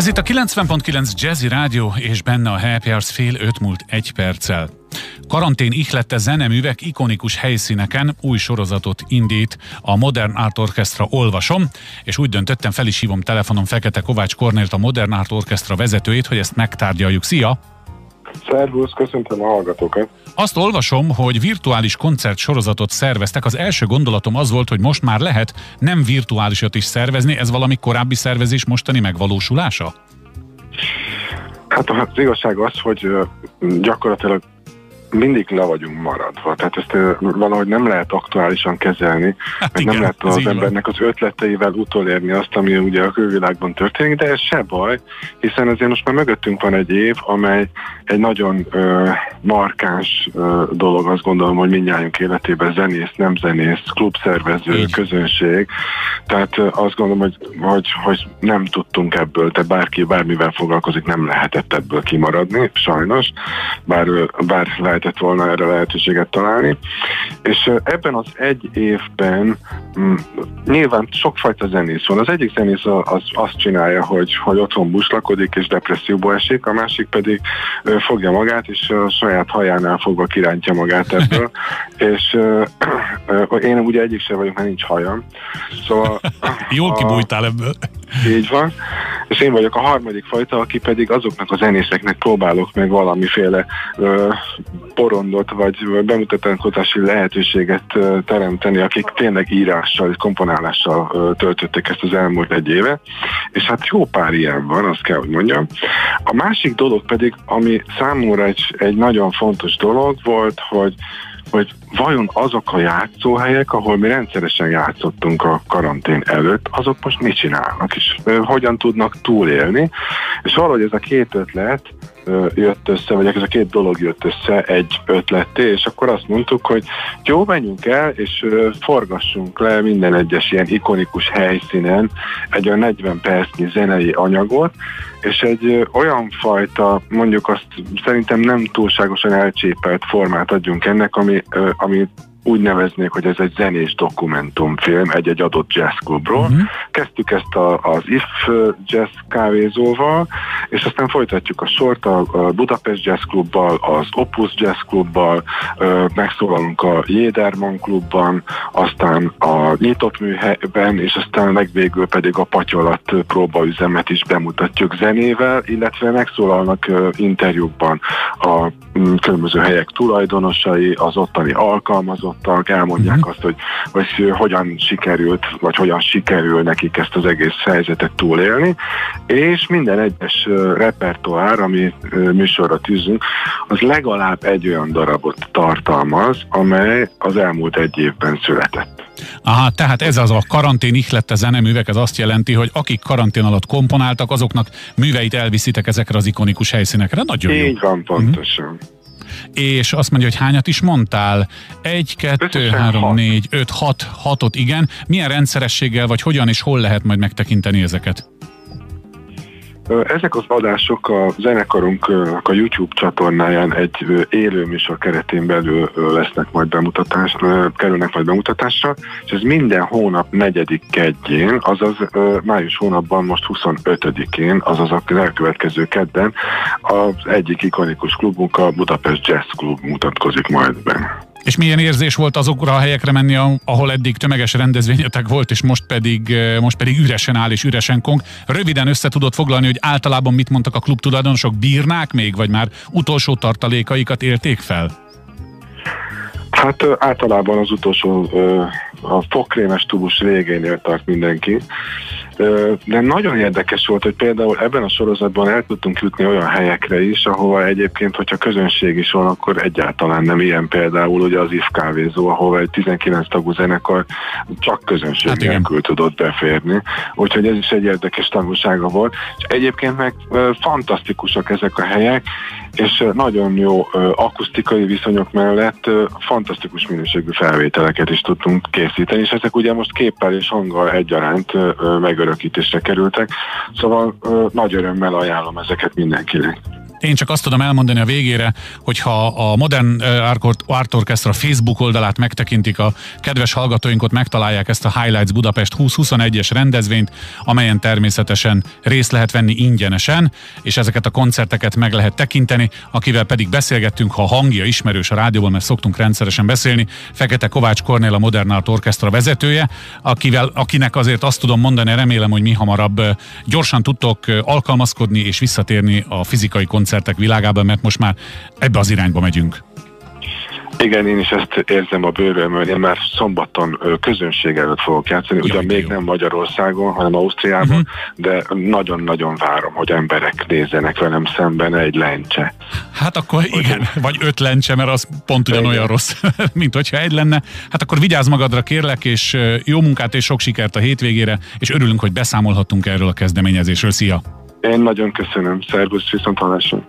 Ez itt a 90.9 Jazzy Rádió, és benne a Happy Hours fél öt múlt egy perccel. Karantén ihlette zeneművek ikonikus helyszíneken új sorozatot indít a Modern Art Orchestra olvasom, és úgy döntöttem, fel is hívom telefonon Fekete Kovács Kornélt, a Modern Art Orchestra vezetőjét, hogy ezt megtárgyaljuk. Szia! Szervusz, köszöntöm a hallgatókat. Azt olvasom, hogy virtuális koncert sorozatot szerveztek. Az első gondolatom az volt, hogy most már lehet nem virtuálisat is szervezni. Ez valami korábbi szervezés mostani megvalósulása? Hát az igazság az, hogy gyakorlatilag mindig le vagyunk maradva. Tehát ezt valahogy nem lehet aktuálisan kezelni, hát meg igen, nem lehet az embernek van. az ötleteivel utolérni azt, ami ugye a külvilágban történik, de ez se baj, hiszen azért most már mögöttünk van egy év, amely egy nagyon ö, markáns ö, dolog, azt gondolom, hogy mindjárt életében zenész, nem zenész, klubszervező, Így. közönség. Tehát ö, azt gondolom, hogy, hogy, hogy nem tudtunk ebből, tehát bárki bármivel foglalkozik, nem lehetett ebből kimaradni, sajnos, bár, bár lehet lehetett volna erre lehetőséget találni. És ebben az egy évben mm, nyilván sokfajta zenész van. Az egyik zenész az azt csinálja, hogy, hogy otthon buslakodik és depresszióba esik, a másik pedig fogja magát, és a saját hajánál fogva kirántja magát ebből. és én ugye egyik sem vagyok, mert nincs hajam. Szóval... Jól kibújtál ebből. Így van. És én vagyok a harmadik fajta, aki pedig azoknak a zenészeknek próbálok meg valamiféle ö, porondot vagy bemutatkozási lehetőséget ö, teremteni, akik tényleg írással és komponálással ö, töltötték ezt az elmúlt egy éve. És hát jó pár ilyen van, azt kell, hogy mondjam. A másik dolog pedig, ami számomra egy, egy nagyon fontos dolog volt, hogy hogy vajon azok a játszóhelyek, ahol mi rendszeresen játszottunk a karantén előtt, azok most mit csinálnak, és hogyan tudnak túlélni. És valahogy ez a két ötlet jött össze, vagy ez a két dolog jött össze egy ötletté, és akkor azt mondtuk, hogy jó, menjünk el, és forgassunk le minden egyes ilyen ikonikus helyszínen egy olyan 40 percnyi zenei anyagot, és egy olyan fajta, mondjuk azt szerintem nem túlságosan elcsépelt formát adjunk ennek, ami, ami úgy neveznék, hogy ez egy zenés dokumentumfilm egy-egy adott jazzklubról. Uh-huh. Kezdtük ezt a, az IF Jazz kávézóval, és aztán folytatjuk a sort a, a Budapest Jazz Klubbal, az Opus Jazz Klubbal, megszólalunk a Jéderman Klubban, aztán a nyitott műhelyben, és aztán legvégül pedig a Patyolat próbaüzemet is bemutatjuk zenével, illetve megszólalnak interjúkban a különböző helyek tulajdonosai, az ottani alkalmazottak, elmondják uh-huh. azt, hogy, hogy hogyan sikerült, vagy hogyan sikerül nekik ezt az egész helyzetet túlélni, és minden egyes repertoár, ami műsorra tűzünk, az legalább egy olyan darabot tartalmaz, amely az elmúlt egy évben született. Aha, tehát ez az a karantén ihlette zeneművek, ez azt jelenti, hogy akik karantén alatt komponáltak, azoknak műveit elviszitek ezekre az ikonikus helyszínekre. Nagyon Így jó. van, pontosan. Uh-huh és azt mondja, hogy hányat is mondtál? Egy, kettő, három, hat. négy, öt, hat, hatot, igen. Milyen rendszerességgel, vagy hogyan és hol lehet majd megtekinteni ezeket? Ezek az adások a zenekarunknak a YouTube csatornáján egy élő műsor keretén belül lesznek majd bemutatás, kerülnek majd bemutatásra, és ez minden hónap negyedik kedjén, azaz május hónapban most 25-én, azaz a elkövetkező kedden az egyik ikonikus klubunk, a Budapest Jazz Club mutatkozik majd be. És milyen érzés volt azokra a helyekre menni, ahol eddig tömeges rendezvényetek volt, és most pedig, most pedig üresen áll és üresen kong. Röviden össze tudod foglalni, hogy általában mit mondtak a klub tulajdonosok, bírnák még, vagy már utolsó tartalékaikat élték fel? Hát általában az utolsó a fokrémes tubus végénél tart mindenki. De nagyon érdekes volt, hogy például ebben a sorozatban el tudtunk jutni olyan helyekre is, ahova egyébként, hogyha közönség is van, akkor egyáltalán nem ilyen például ugye az IF kávézó, ahova egy 19 tagú zenekar csak közönség hát nélkül tudott beférni. Úgyhogy ez is egy érdekes tanulsága volt. És egyébként meg fantasztikusak ezek a helyek, és nagyon jó akusztikai viszonyok mellett fantasztikus minőségű felvételeket is tudtunk készíteni, és ezek ugye most képpel és hanggal egyaránt megörökítésre kerültek, szóval nagy örömmel ajánlom ezeket mindenkinek. Én csak azt tudom elmondani a végére, hogy ha a Modern Art Orchestra Facebook oldalát megtekintik, a kedves hallgatóink ott megtalálják ezt a Highlights Budapest 2021-es rendezvényt, amelyen természetesen részt lehet venni ingyenesen, és ezeket a koncerteket meg lehet tekinteni, akivel pedig beszélgettünk, ha a hangja ismerős a rádióban, mert szoktunk rendszeresen beszélni, Fekete Kovács Kornél a Modern Art Orchestra vezetője, akivel, akinek azért azt tudom mondani, remélem, hogy mi hamarabb gyorsan tudtok alkalmazkodni és visszatérni a fizikai koncertek világába, mert most már ebbe az irányba megyünk. Igen, én is ezt érzem a bőrömön, én már szombaton közönség előtt fogok játszani, ugyan még jó. nem Magyarországon, hanem Ausztriában, uh-huh. de nagyon-nagyon várom, hogy emberek nézzenek velem szemben egy lencse. Hát akkor igen, vagy öt lencse, mert az pont ugyanolyan igen. rossz, mint hogyha egy lenne. Hát akkor vigyázz magadra, kérlek, és jó munkát és sok sikert a hétvégére, és örülünk, hogy beszámolhattunk erről a kezdeményezésről. Szia! Én nagyon köszönöm. Szervusz, viszont hallásra.